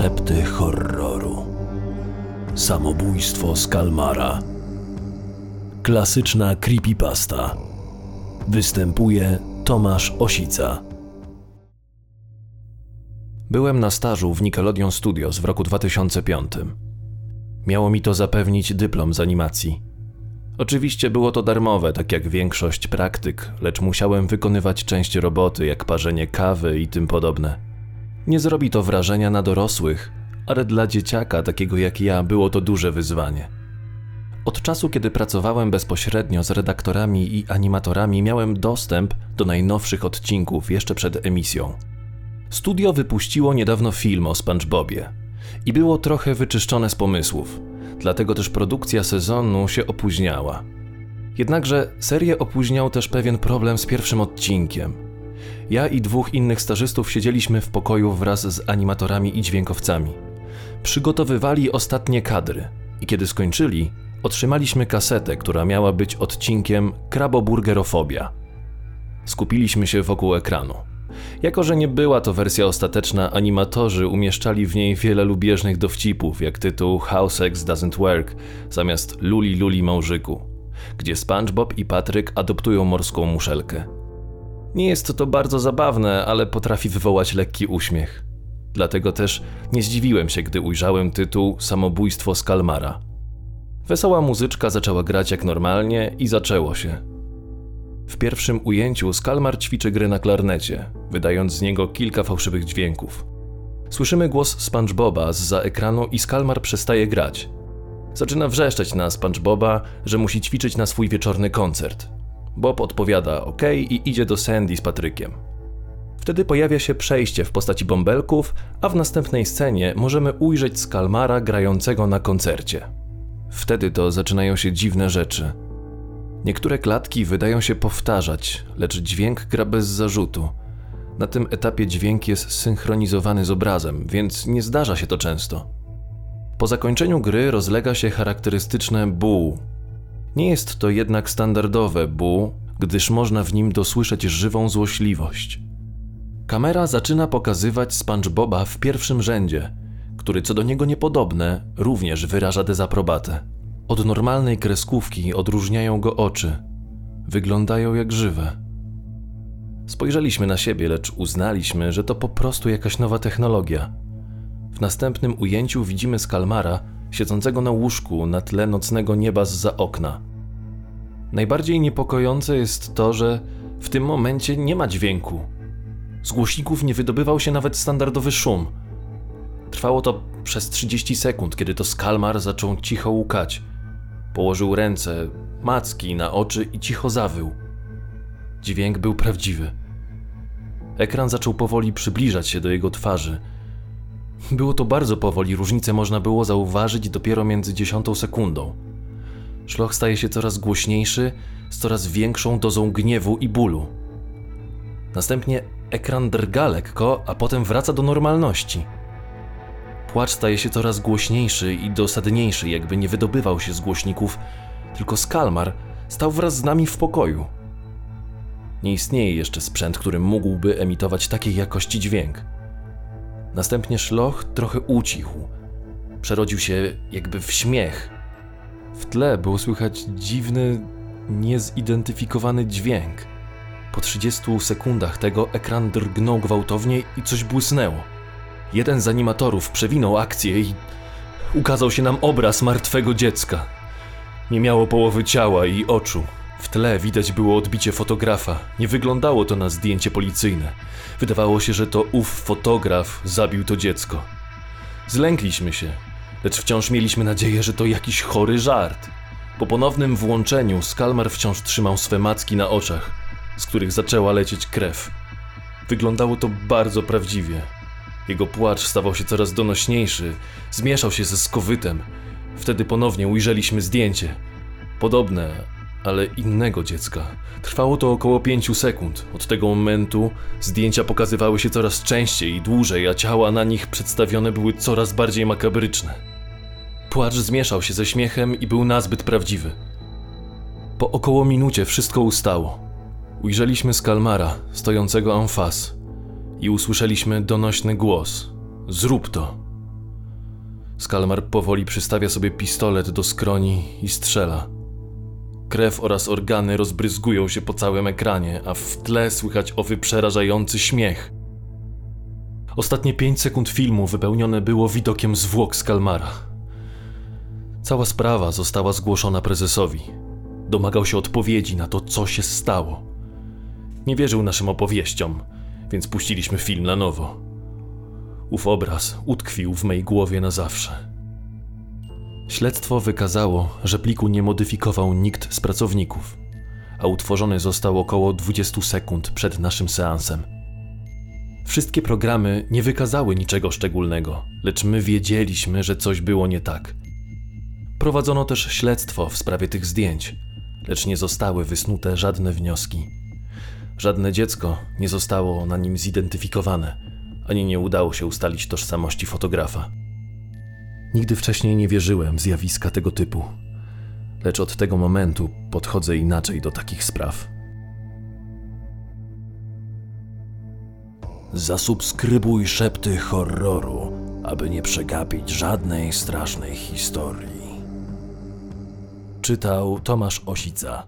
Szepty horroru. Samobójstwo z Kalmara. Klasyczna creepypasta. Występuje Tomasz Osica. Byłem na stażu w Nickelodeon Studios w roku 2005. Miało mi to zapewnić dyplom z animacji. Oczywiście było to darmowe, tak jak większość praktyk, lecz musiałem wykonywać część roboty, jak parzenie kawy i tym podobne. Nie zrobi to wrażenia na dorosłych, ale dla dzieciaka takiego jak ja było to duże wyzwanie. Od czasu, kiedy pracowałem bezpośrednio z redaktorami i animatorami, miałem dostęp do najnowszych odcinków jeszcze przed emisją. Studio wypuściło niedawno film o SpongeBobie i było trochę wyczyszczone z pomysłów, dlatego też produkcja sezonu się opóźniała. Jednakże serię opóźniał też pewien problem z pierwszym odcinkiem. Ja i dwóch innych stażystów siedzieliśmy w pokoju wraz z animatorami i dźwiękowcami. Przygotowywali ostatnie kadry i kiedy skończyli, otrzymaliśmy kasetę, która miała być odcinkiem Kraboburgerofobia. Skupiliśmy się wokół ekranu. Jako, że nie była to wersja ostateczna, animatorzy umieszczali w niej wiele lubieżnych dowcipów, jak tytuł How Sex Doesn't Work zamiast Luli Luli Małżyku, gdzie SpongeBob i Patryk adoptują morską muszelkę. Nie jest to bardzo zabawne, ale potrafi wywołać lekki uśmiech. Dlatego też nie zdziwiłem się, gdy ujrzałem tytuł Samobójstwo z Kalmara. Wesoła muzyczka zaczęła grać jak normalnie i zaczęło się. W pierwszym ujęciu Skalmar ćwiczy gry na klarnecie, wydając z niego kilka fałszywych dźwięków. Słyszymy głos SpongeBoba z za ekranu i Skalmar przestaje grać. Zaczyna wrzeszczeć na SpongeBoba, że musi ćwiczyć na swój wieczorny koncert. Bob odpowiada OK i idzie do Sandy z Patrykiem. Wtedy pojawia się przejście w postaci bąbelków, a w następnej scenie możemy ujrzeć Skalmara grającego na koncercie. Wtedy to zaczynają się dziwne rzeczy. Niektóre klatki wydają się powtarzać, lecz dźwięk gra bez zarzutu. Na tym etapie dźwięk jest synchronizowany z obrazem, więc nie zdarza się to często. Po zakończeniu gry rozlega się charakterystyczne bu. Nie jest to jednak standardowe bu, gdyż można w nim dosłyszeć żywą złośliwość. Kamera zaczyna pokazywać SpongeBoba w pierwszym rzędzie, który co do niego niepodobne również wyraża dezaprobatę. Od normalnej kreskówki odróżniają go oczy. Wyglądają jak żywe. Spojrzeliśmy na siebie, lecz uznaliśmy, że to po prostu jakaś nowa technologia. W następnym ujęciu widzimy Skalmara siedzącego na łóżku na tle nocnego nieba z za okna. Najbardziej niepokojące jest to, że w tym momencie nie ma dźwięku. Z głośników nie wydobywał się nawet standardowy szum. Trwało to przez 30 sekund, kiedy to Skalmar zaczął cicho łukać. Położył ręce, macki na oczy i cicho zawył. Dźwięk był prawdziwy. Ekran zaczął powoli przybliżać się do jego twarzy. Było to bardzo powoli, różnicę można było zauważyć dopiero między dziesiątą sekundą. Szloch staje się coraz głośniejszy, z coraz większą dozą gniewu i bólu. Następnie ekran drga lekko, a potem wraca do normalności. Płacz staje się coraz głośniejszy i dosadniejszy, jakby nie wydobywał się z głośników, tylko Skalmar stał wraz z nami w pokoju. Nie istnieje jeszcze sprzęt, który mógłby emitować takiej jakości dźwięk. Następnie szloch trochę ucichł. Przerodził się jakby w śmiech. W tle było słychać dziwny, niezidentyfikowany dźwięk. Po 30 sekundach tego ekran drgnął gwałtownie i coś błysnęło. Jeden z animatorów przewinął akcję i ukazał się nam obraz martwego dziecka. Nie miało połowy ciała i oczu. W tle widać było odbicie fotografa. Nie wyglądało to na zdjęcie policyjne. Wydawało się, że to ów fotograf zabił to dziecko. Zlękliśmy się, lecz wciąż mieliśmy nadzieję, że to jakiś chory żart. Po ponownym włączeniu Skalmar wciąż trzymał swe macki na oczach, z których zaczęła lecieć krew. Wyglądało to bardzo prawdziwie. Jego płacz stawał się coraz donośniejszy, zmieszał się ze skowytem. Wtedy ponownie ujrzeliśmy zdjęcie. Podobne, ale innego dziecka. Trwało to około pięciu sekund. Od tego momentu zdjęcia pokazywały się coraz częściej i dłużej, a ciała na nich przedstawione były coraz bardziej makabryczne. Płacz zmieszał się ze śmiechem i był nazbyt prawdziwy. Po około minucie wszystko ustało. Ujrzeliśmy Skalmara, stojącego face i usłyszeliśmy donośny głos. Zrób to. Skalmar powoli przystawia sobie pistolet do skroni i strzela. Krew oraz organy rozbryzgują się po całym ekranie, a w tle słychać owy przerażający śmiech. Ostatnie pięć sekund filmu wypełnione było widokiem zwłok Skalmara. Cała sprawa została zgłoszona prezesowi. Domagał się odpowiedzi na to, co się stało. Nie wierzył naszym opowieściom, więc puściliśmy film na nowo. Ów obraz utkwił w mej głowie na zawsze. Śledztwo wykazało, że pliku nie modyfikował nikt z pracowników, a utworzony został około 20 sekund przed naszym seansem. Wszystkie programy nie wykazały niczego szczególnego, lecz my wiedzieliśmy, że coś było nie tak. Prowadzono też śledztwo w sprawie tych zdjęć, lecz nie zostały wysnute żadne wnioski. Żadne dziecko nie zostało na nim zidentyfikowane, ani nie udało się ustalić tożsamości fotografa. Nigdy wcześniej nie wierzyłem w zjawiska tego typu, lecz od tego momentu podchodzę inaczej do takich spraw. Zasubskrybuj szepty horroru, aby nie przegapić żadnej strasznej historii. Czytał Tomasz Osica.